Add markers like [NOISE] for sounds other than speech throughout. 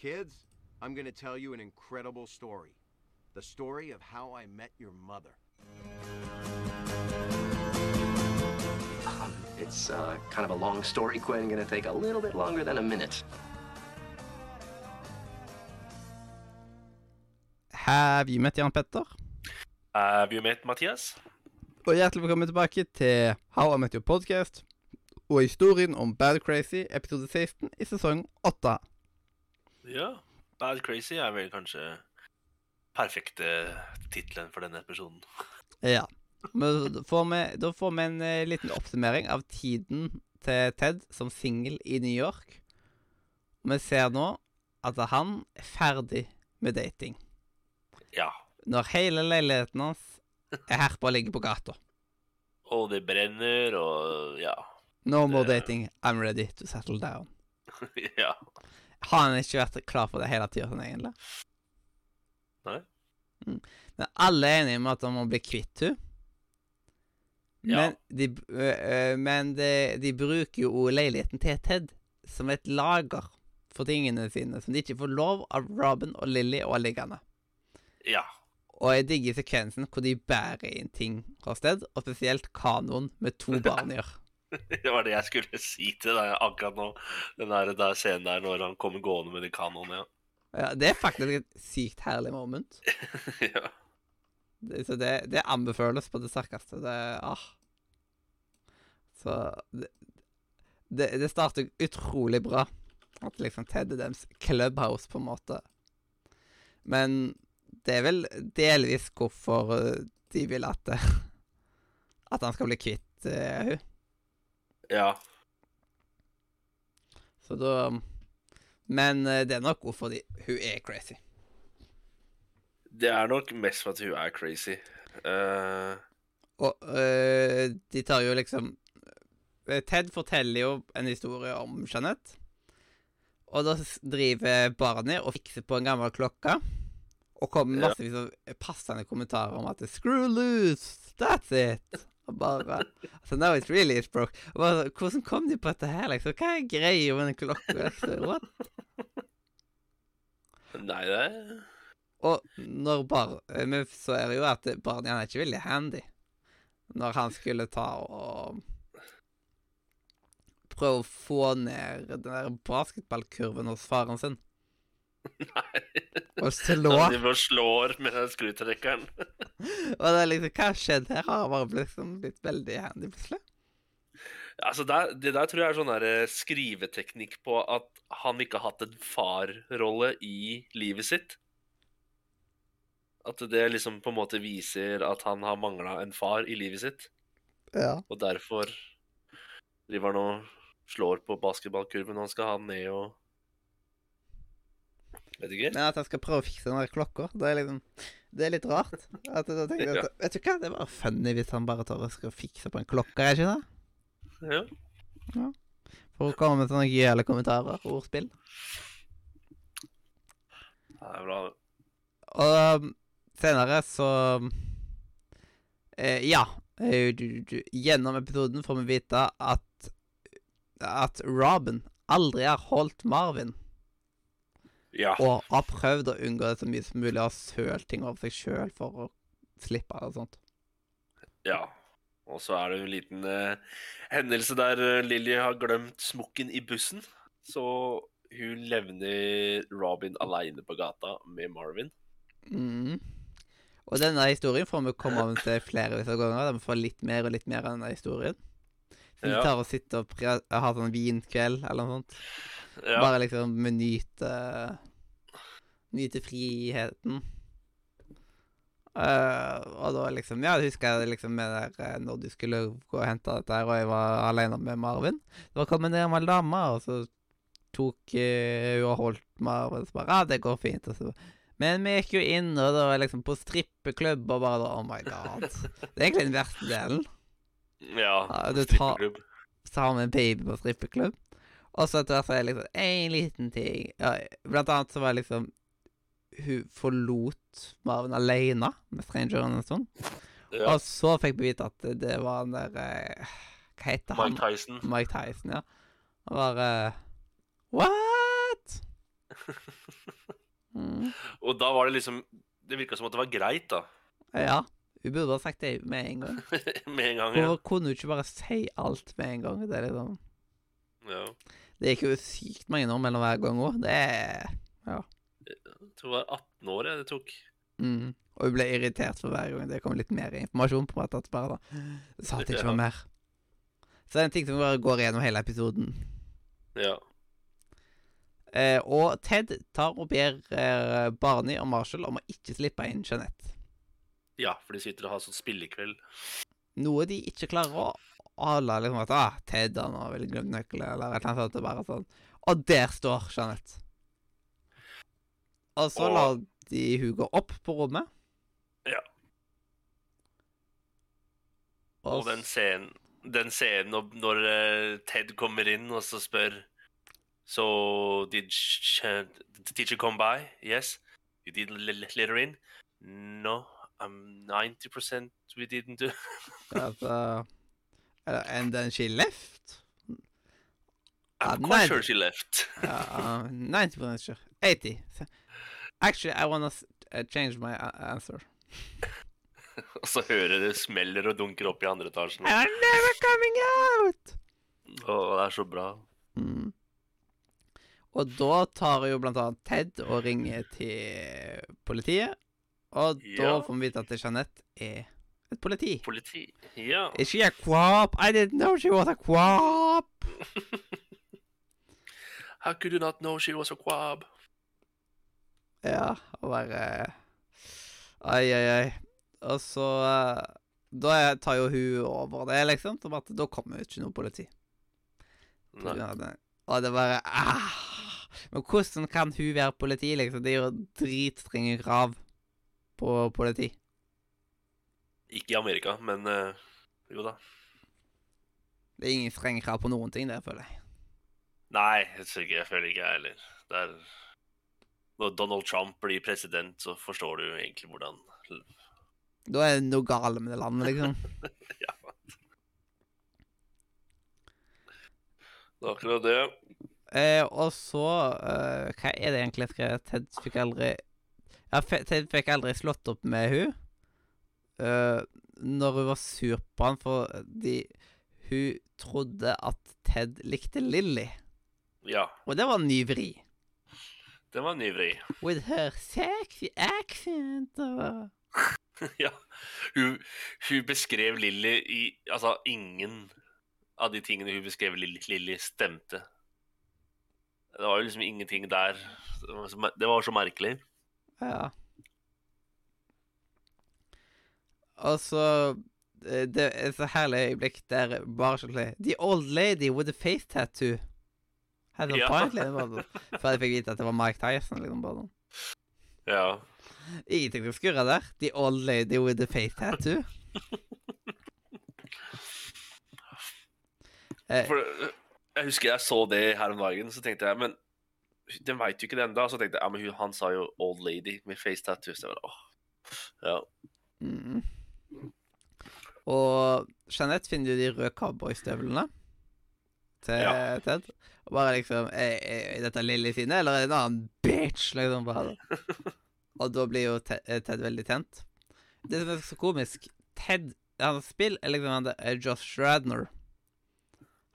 Kids, I'm gonna tell you an incredible story. The story of how I met your mother. Um, it's uh, kind of a long story, Quinn. Gonna take a little bit longer than a minute. Have you met Jan Petter? Have you met Mathias? Og hjertelig velkommen tilbake til How I Met Your Podcast og historien om Bad Crazy, episode 16 i sesong 8. Ja. Bad Crazy er vel kanskje perfekte tittelen for denne episoden. Ja. Men da får vi, da får vi en eh, liten oppsummering av tiden til Ted som singel i New York. Vi ser nå at han er ferdig med dating. Ja. Når hele leiligheten hans er herpa og ligger på gata. Og det brenner, og ja. No more Det- dating. I'm ready to settle down. [LAUGHS] ja. Har han ikke vært klar for det hele tida, sånn egentlig? Nei. Mm. Men alle er enige om at han må bli kvitt henne. Ja. Men, de, ø, ø, men de, de bruker jo leiligheten til Ted som et lager for tingene sine, som de ikke får lov av Robin og Lily og liggende. Ja. Og jeg digger sekvensen hvor de bærer inn ting fra sted, og spesielt kanoen med to barn [LAUGHS] gjør. [LAUGHS] Det var det jeg skulle si til deg akkurat nå. Den der, der scenen der når han kommer gående med de kanonene. Ja, ja. det er faktisk et sykt herlig moment. [LAUGHS] Ja. Det, så det, det anbefales på det sterkeste. Det ah. Så det, det, det starter utrolig bra. At liksom Ted er deres clubhouse, på en måte. Men det er vel delvis hvorfor eh, de vil at [LAUGHS] At han skal bli kvitt uh, hun. Ja. Så da Men eh, det er nok hvorfor de, hun er crazy. Det er nok mest for at hun er crazy. Uh... Og uh, de tar jo liksom Ted forteller jo en historie om Jeanette. Og da driver Barney og fikser på en gammel klokke. Og kommer massevis av passende kommentarer om at 'screw loose', that's it. Og bare so Now it's really it's broke. Bare, Hvordan kom de på dette her, liksom? Hva er greia med den klokka? Liksom? What? nei, det er Og når bar, eh, så er det jo at Barney han er ikke veldig handy. Når han skulle ta og prøve å få ned den der basketballkurven hos faren sin. Nei. Og til Han driver og slår med skrutrekkeren. [LAUGHS] Og det er liksom Hva har skjedd her? Har bare blitt, liksom, blitt veldig handy plutselig? Altså der, det der tror jeg er sånn der eh, skriveteknikk på at han ikke har hatt en farrolle i livet sitt. At det liksom på en måte viser at han har mangla en far i livet sitt. Ja. Og derfor driver han og slår på basketballkurven han skal ha den ned og Vet ikke. Men at han skal prøve å fikse den der klokka, det er liksom Det er litt rart. At jeg at, Vet du hva, det bare funny hvis han bare tør å skal fikse på en klokke, er ikke det? Ja. For å komme med sånne gøyale kommentarer og ordspill. Ja, Det er bra. Og um, senere så eh, Ja. eh, gjennom episoden får vi vite at At Robin aldri har holdt Marvin. Ja. Og har prøvd å unngå det så mye som mulig, og har sølt ting over seg sjøl for å slippe det og sånt. ja. Og så er det en liten eh, hendelse der Lilly Lily har glemt smokken i bussen. Så hun levner Robin aleine på gata med Marvin. Mm. Og denne historien får vi komme om til flere ganger. Vi får litt mer og litt mer av denne historien. Så vi tar og sitter og har sånn vinkveld eller noe sånt. Ja. Bare liksom nyte Nyte friheten. Uh, og da liksom Ja, husker jeg liksom med der eh, når du skulle gå og hente dette her, og jeg var alene med Marvin. Det var kommet ned med en dame, og så tok eh, hun og holdt Marvin, så bare Ja, det går fint. Og så men vi gikk jo inn, og da var liksom på strippeklubb, og bare da Oh my god. Det er egentlig den verste delen. ja. Ja, tar- strippeklubb. Så har vi en baby på strippeklubb. Og så etter hvert så er det liksom en liten ting ja, Blant annet så var det liksom Hun forlot Marvin alene med strangeren en stund. Ja. Og så fikk vi vite at det var den der eh, Hva heter han? Mike Tyson. Mike Tyson, ja. Og bare What?! [LAUGHS] Og da var det liksom Det virka som at det var greit, da. Ja. Hun burde ha sagt det med en gang. [LAUGHS] Med en gang. Ja. Hvorfor kunne hun ikke bare si alt med en gang? Det er liksom ja. Det gikk jo sykt mange år mellom hver gang òg. Det er Jeg tror det var 18 år jeg det tok. mm. Og hun ble irritert for hver gang det kom litt mer informasjon. på en måte bare da Det sa at det ikke var mer. Så det er en ting som bare går gjennom hele episoden. Ja. Eh, og Ted tar og ber eh, Barney og Marshall om å ikke slippe inn Jeanette. ja, for de sitter og har sånn spillekveld. Noe de ikke klarer å holde liksom at ah, Ted han har vel glemt nøkkelen, eller et eller annet sånt. er Bare sånn. Og der står Jeanette. Og så Og- lar de hun gå opp på rommet. Ja. Og, Og den scenen, den scenen når, eh, Ted kommer inn og så spør So, did, she, did you come by? Yes? You didn't let her in? No, I'm 90% we didn't do. altså, And then she left? I'm uh, quite sure she left. Ja, uh, 90 sure. 80. So, Actually, I wanna uh, change my a- answer. [LAUGHS] Og så hører det smeller og dunker opp i andre etasjen. I'm never coming out! Å, det er så bra. Mm. Og da tar jo blant annet Ted og ringer til politiet. Og da får vi vite at Jeanette er politi. Politi. Ja. Is she a quap? I didn't know she was a quap! [LAUGHS] How could you not know she was a quab? Ja, og bare Ai, ai, ai. Og så eh, Da tar jo hun over det, liksom. Som at da kommer jo ikke noe politi. Nei. det. Og det bare ah. Men hvordan kan hun være politi, liksom? Det er jo dritstrenge krav på politi. Ikke i Amerika, men eh, jo da. Det er ingen strenge krav på noen ting, der, føler jeg. Nei, jeg, føler ikke, jeg føler ikke jeg heller. Det er Når Donald Trump blir president, så forstår du egentlig hvordan Da er det noe galt med det landet, liksom. [LAUGHS] Ja. Det er akkurat det. Eh, og så eh, Hva er det egentlig jeg skrev? Ted fikk aldri Ja, Ted fikk aldri slått opp med hun eh, Når hun var sur på han fordi hun trodde at Ted likte Lilly. Ja. Og det var en ny vri. Det var en ny vri. With her sexy accent og [LAUGHS] ja. Hun, hun beskrev Lilly i Altså, ingen av de tingene hun beskrev Lilly, stemte. Det var jo liksom ingenting der. Det var så, mer- det var så merkelig. Ja. Og så eh, Det er så herlig øyeblikk der bare sånn The old lady with the face tattoo. Hadde Ja. point, liksom. Før jeg fikk vite at det var Mike Tyson. liksom bare sånn. Ja. Ingenting som skurrer der. The old lady with the face tattoo. [LAUGHS] Eh, For øh, jeg husker jeg så det her om dagen, så tenkte jeg Men den veit jo ikke det ennå. Så tenkte jeg ja, men han sa jo 'old lady' med face tattoo. Så jeg bare, åh. Ja. mm. Og Jeanette finner jo de røde cowboystøvlene til Ja. Ted. Og bare liksom Er, er er dette Lilly sine, eller er det en annen bitch? Liksom bare [LAUGHS] Og da blir jo Ted, eh, Ted veldig tent. Det som er så komisk Ted Han spiller er liksom han der, eh, Josh Radner.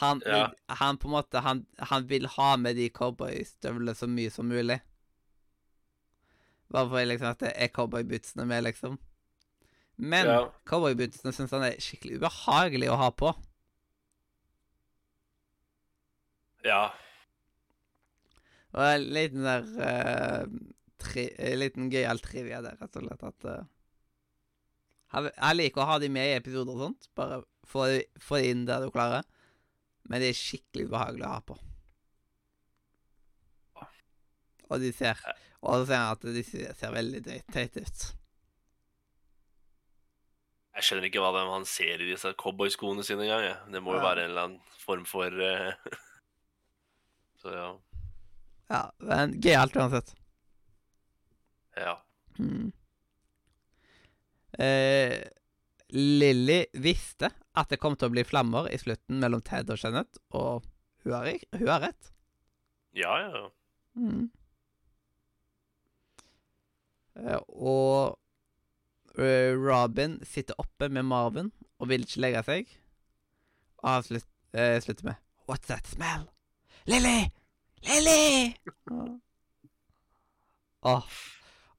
Han, Ja. han på en måte han, han vil ha med de cowboystøvlene så mye som mulig. Bare for liksom at det er cowboybootsene med, liksom. Men Ja. cowboybootsene syns han er skikkelig ubehagelig å ha på. ja. Og en liten der uh, tri, En liten gøyal trivia der, rett og slett, at uh, Jeg liker å ha de med i episoder og sånt. Bare få de, få de inn der du klarer. Men de er skikkelig ubehagelige å ha på. Og de ser Og så ser han at de ser veldig teite ut. Jeg skjønner ikke hva det er han ser i disse cowboyskoene sine engang. Ja. Det må jo Ja. være en eller annen form for uh... [LAUGHS] Så ja. Ja, men gøyalt uansett. Ja. Mm. Eh, Lilly visste at det kom til å bli flammer i slutten mellom Ted og Jeanette, og hun har, hun har rett. Ja, ja. Mm. Robin sitter oppe med Marvin og vil ikke legge seg. Og han slutt, eh, slutter med What's that smell? Lily! Lily! Åh. Oh.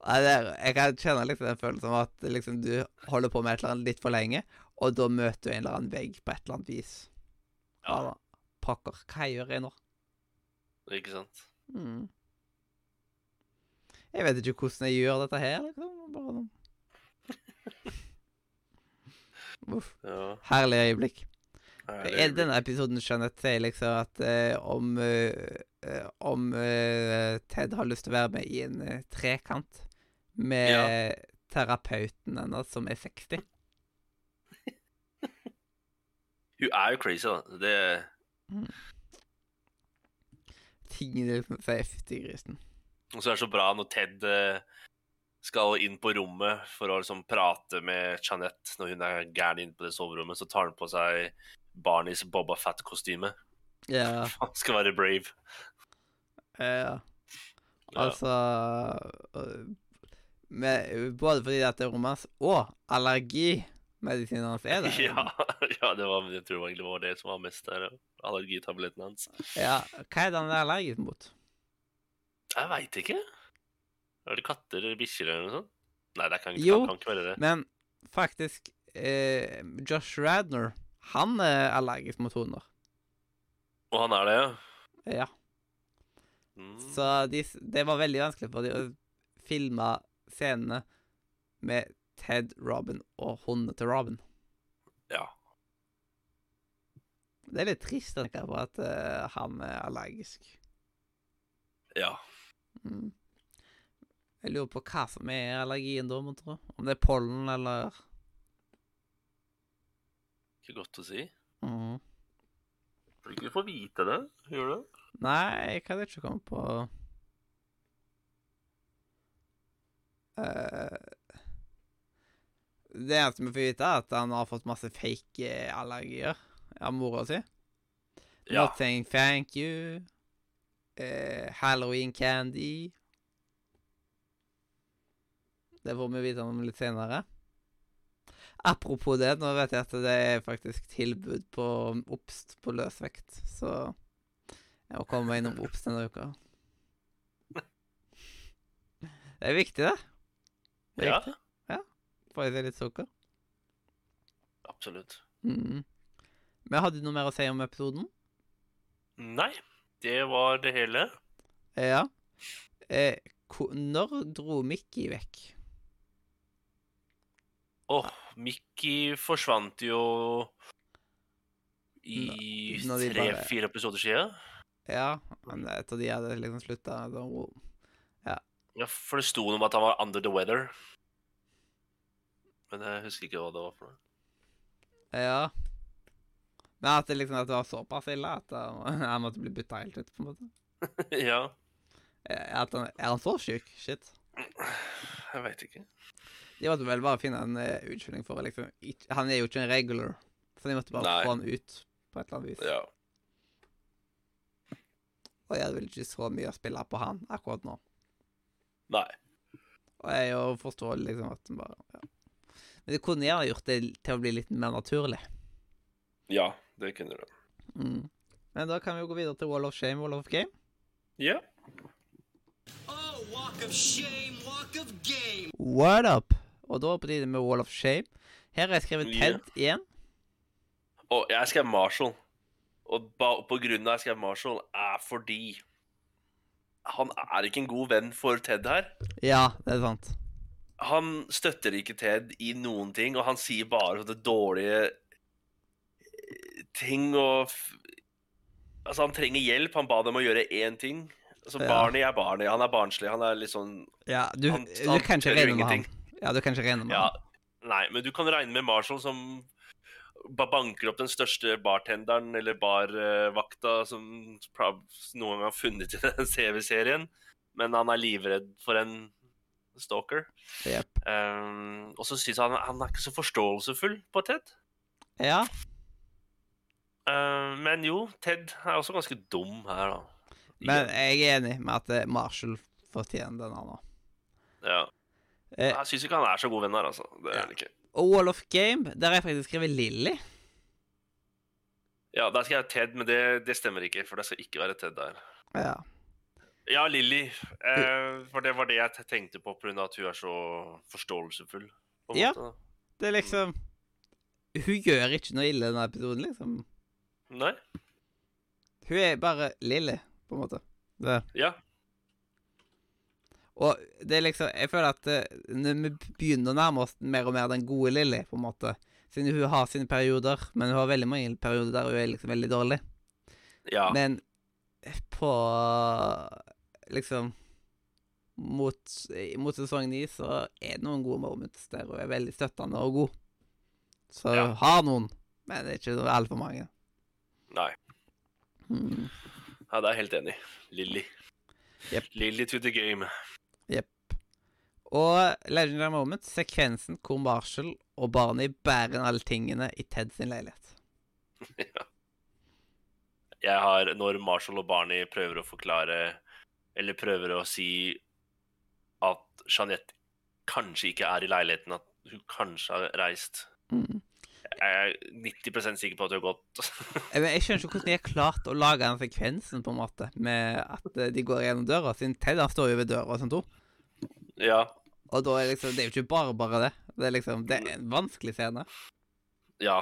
jeg kan kjenne liksom den følelsen av at liksom, du holder på med et eller annet litt for lenge, og da møter du en eller annen vegg på et eller annet vis. Ja. Ja. Pokker, hva jeg gjør jeg nå? Ikke sant? Mm. Jeg vet ikke hvordan jeg gjør dette her. liksom. Bare sånn. Uff. Ja. Herlig øyeblikk. Er denne episoden Jeanette sier liksom at uh, om uh, Om eh, Ted har lyst til å være med i en trekant med Ja. terapeuten hennes som er 60? [LAUGHS] Hun er jo crazy, da. Det Tingene liksom sier fytti grisen. Og så er det så bra når Ted eh, skal inn på rommet for å liksom prate med Jeanette når hun er gæren inne på det soverommet, så tar han på seg Barneys Boba Fett-kostyme. Ja. [LAUGHS] Han skal være brave. ja. Altså øh, med, Både fordi dette det er romans og allergimedisinen hans er [LAUGHS] der. Ja, ja det var, jeg tror egentlig det var det som var mest der. Allergitabletten hans. Ja, Hva er det han er allergisk mot? Jeg veit ikke. Er det katter eller bikkjer eller noe sånt? Nei, det kan, Jo. kan, kan ikke være det. Men faktisk eh, Josh Radner, han er allergisk mot hunder. Og han er det, ja? Ja. Mm. Så de, det var veldig vanskelig for de å filme scenene med Ted, Robin og hundene til Robin. Ja. Det er litt trist å tenke på at uh, han er allergisk. ja. Mm. Jeg lurer på hva som er allergien da, mon tro. Om det er pollen eller Ikke godt å si. mm. Du ikke får vite det, gjør du? Nei, jeg kan ikke komme på uh, Det eneste vi får vite, er at han har fått masse fake eh, allergier av mora si. Ja. Nothing, thank you. Uh, Halloween candy. Det får vi vite om litt senere. Apropos det, nå vet jeg at det er faktisk tilbud på obst på løsvekt, så jeg må komme meg innom obst denne uka. Det er viktig, det. Det er Ja, viktig. Får i seg litt sukker. absolutt. Mm. Men hadde du noe mer å si om episoden? Nei, det var det hele. Ja. Eh, når dro Mickey vekk? Åh, Mickey forsvant jo i tre-fire episoder siden. Ja, men etter de hadde liksom slutta ja. Ja, for det sto noe om at han var under the weather. Men jeg husker ikke hva det var for noe. Ja. Men at det liksom at det var såpass ille at han, [LAUGHS] måtte bli bytta helt ut, på en måte. [LAUGHS] ja, Eh, han, er han så sjuk? Shit. jeg veit ikke. De måtte vel bare finne en uh, unnskyldning for å liksom ikke- Han er jo ikke en regular, så de måtte bare Nei. få han ut på et eller annet vis. Ja. Og jeg hadde vel ikke så mye å spille på han akkurat nå. Nei. Og jeg jo forstår liksom at han bare ja. Men det kunne gjerne gjort det til å bli litt mer naturlig. Ja, det kunne du. Mm. Men da kan vi jo gå videre til Wall of Shame, Wall of Game. Ja. Oh, walk of shame, walk of game. What up? Og da er det på tide med Wall of Shame. Her har jeg skrevet Ted Ted igjen. Og jeg skrev Marshall. Og på grunn av jeg skrev Marshall, er fordi han er ikke en god venn for Ted her. Ja, det er sant. Han støtter ikke Ted i noen ting, og han sier bare sånne dårlige eh, ting og Altså, han trenger hjelp. Han ba dem å gjøre én ting. Altså, Ja. Barney er Barney. Han er barnslig. Han er litt sånn Ja, du, Han- du han kan ikke regne med han. Ja, du kan ikke regne med Ja. Nei, men du kan regne med Marshall som banker opp den største bartenderen eller barvakta som noen gang har funnet i den [LAUGHS] CV-serien. Men han er livredd for en stalker. Yep. Um, og så syns han han er ikke så forståelsesfull på Ted. Ja, Uh, men jo, Ted er også ganske dum her, da. men jeg er enig med at eh, Marshall fortjener den her nå. Ja. Eh, Jeg syns ikke han er så god venn her, altså. Det er han ikke. og Wall of Game, der har jeg faktisk skrevet Lilly. Ja, der skal jeg ha Ted, men det, det stemmer ikke, for det skal ikke være Ted der. Ja. Ja, Lilly. Eh, for det var det jeg tenkte på pga. at hun er så forståelsesfull. Ja. måte. Det er liksom Hun gjør ikke noe ille denne episoden, liksom. Nei? Hun er bare Lilly, på en måte. Det. Ja. Og det er liksom Jeg føler at eh, når vi begynner å nærme oss mer og mer den gode Lilly, på en måte Siden hun har sine perioder, men hun har veldig mange perioder der hun er liksom veldig dårlig. Ja. Men på liksom mot, mot sesong ni så er det noen gode moments der hun er veldig støttende og god. Så Ja. hun har noen, men det er ikke altfor mange. Nei. Mm. Ja, det er jeg helt enig. Lilly. Yep. Lilly to the game. Og Legendary Moment, sekvensen hvor Marshall og Barney bærer alle tingene i Ted sin leilighet. [LAUGHS] ja. Jeg har, når Marshall og Barney prøver å forklare Eller prøver å si at Jeanette kanskje ikke er i leiligheten, at hun kanskje har reist Mm. Jeg er 90% sikker på at det har gått. [LAUGHS] Jeg, men jeg skjønner ikke hvordan de har klart å lage den sekvensen, på en måte, med at eh, de går gjennom døra, siden Ted han står jo ved døra og sånt òg. ja. Og da er liksom, det er jo ikke bare bare det. Det er liksom, det er en vanskelig scene. Ja.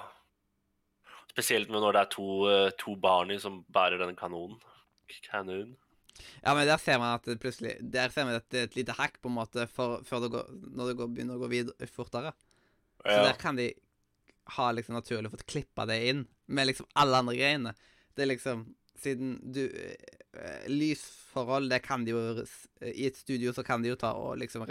Spesielt med når det er to, eh, to barn som bærer denne kanonen. Kanonen. Ja, men der ser man at det plutselig Der ser man at det er et lite hakk, på en måte, for, før det går, når det går, begynner å gå videre, fortere. Så Ja. der kan de ha liksom naturlig fått klippa det inn med liksom alle andre greiene. Det er liksom Siden du eh, Lysforhold, det kan de jo I et studio så kan de jo ta og liksom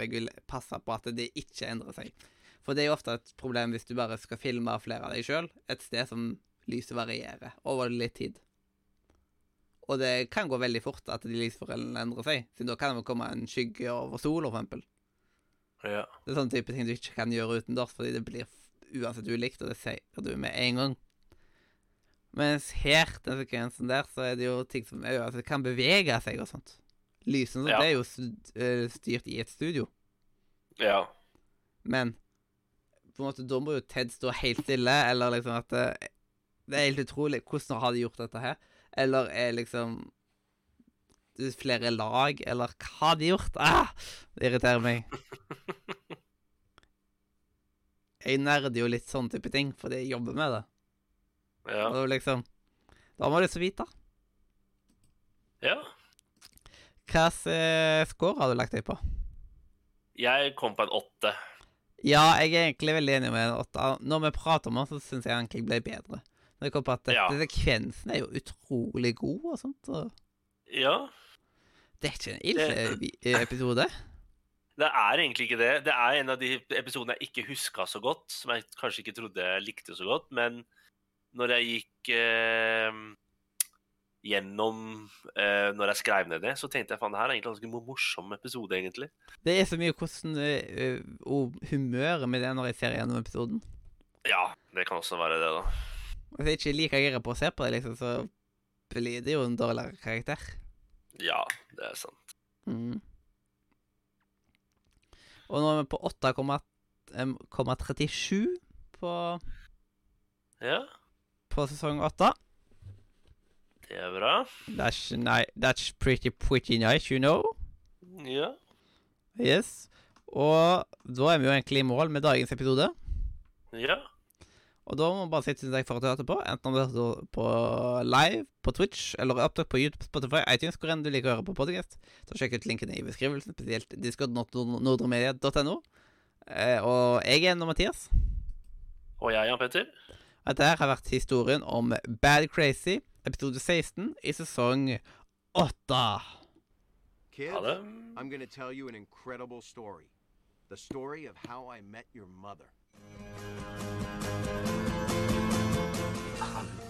passe på at det ikke endrer seg. For det er jo ofte et problem hvis du bare skal filme flere av deg sjøl, et sted som lyset varierer over litt tid. Og det kan gå veldig fort at de lysforholdene endrer seg, siden da kan det komme en skygge over sola, eksempel. ja. Det er sånne type ting du ikke kan gjøre utendørs, fordi det blir uansett ulikt, og det sier du med en gang. Mens her, den sekvensen der, så er det jo ting som er, altså, kan bevege seg og sånt. Lysene Ja. det er jo eh, styrt i et studio. ja. Men på en måte, da må jo Ted stå helt stille, eller liksom at det, det er helt utrolig. Hvordan har de gjort dette her? Eller er liksom det er flere lag, eller hva har de gjort? Ah, det irriterer meg. [LAUGHS] Jeg nerder jo litt sånn type ting, fordi jeg jobber med det. Ja. Og liksom Da må du så vite. ja. Hva slags score har du lagt deg på? Jeg kom på en åtte. Ja, jeg er egentlig veldig enig med en åtte. Når vi prater om det, så syns jeg egentlig ble bedre. Når jeg kom på at Ja. sekvensen er jo utrolig god og sånt. Og Ja. det er ikke en ille det... episode. Det er egentlig ikke det. Det er en av de episodene jeg ikke huska så godt, som jeg kanskje ikke trodde jeg likte så godt, men når jeg gikk eh, gjennom eh, Når jeg skrev ned det, så tenkte jeg faen, det her er egentlig en ganske morsom episode, egentlig. Det er så mye hvordan uh, og humøret med det når jeg ser gjennom episoden. Ja, det kan også være det, da. Hvis jeg ikke liker gira på å se på det, liksom, så blir det jo en dårligere karakter. Ja, det er sant. Mm. Og nå er vi på 8,37 på, Ja, på sesong 8. det er bra. That's, ni that's pretty, pretty nice, you know. Ja. Yes. Og da er vi jo egentlig i mål med dagens episode. Ja. Og da må man bare si tusen takk for at du hørte på. Enten om du hørte på live, på Twitch, eller opptak på YouTube, Spotify, iTunes, hvor enn du liker å høre på podcast. Så sjekk ut linkene i beskrivelsen, spesielt discord.nordremedia.no. Eh, og jeg er Enda Mathias. Og jeg, er Jan Petter. Dette her har vært historien om Bad Crazy, episode 16 i sesong 8. Kids, I'm going to tell you an incredible story. The story of how I met your mother.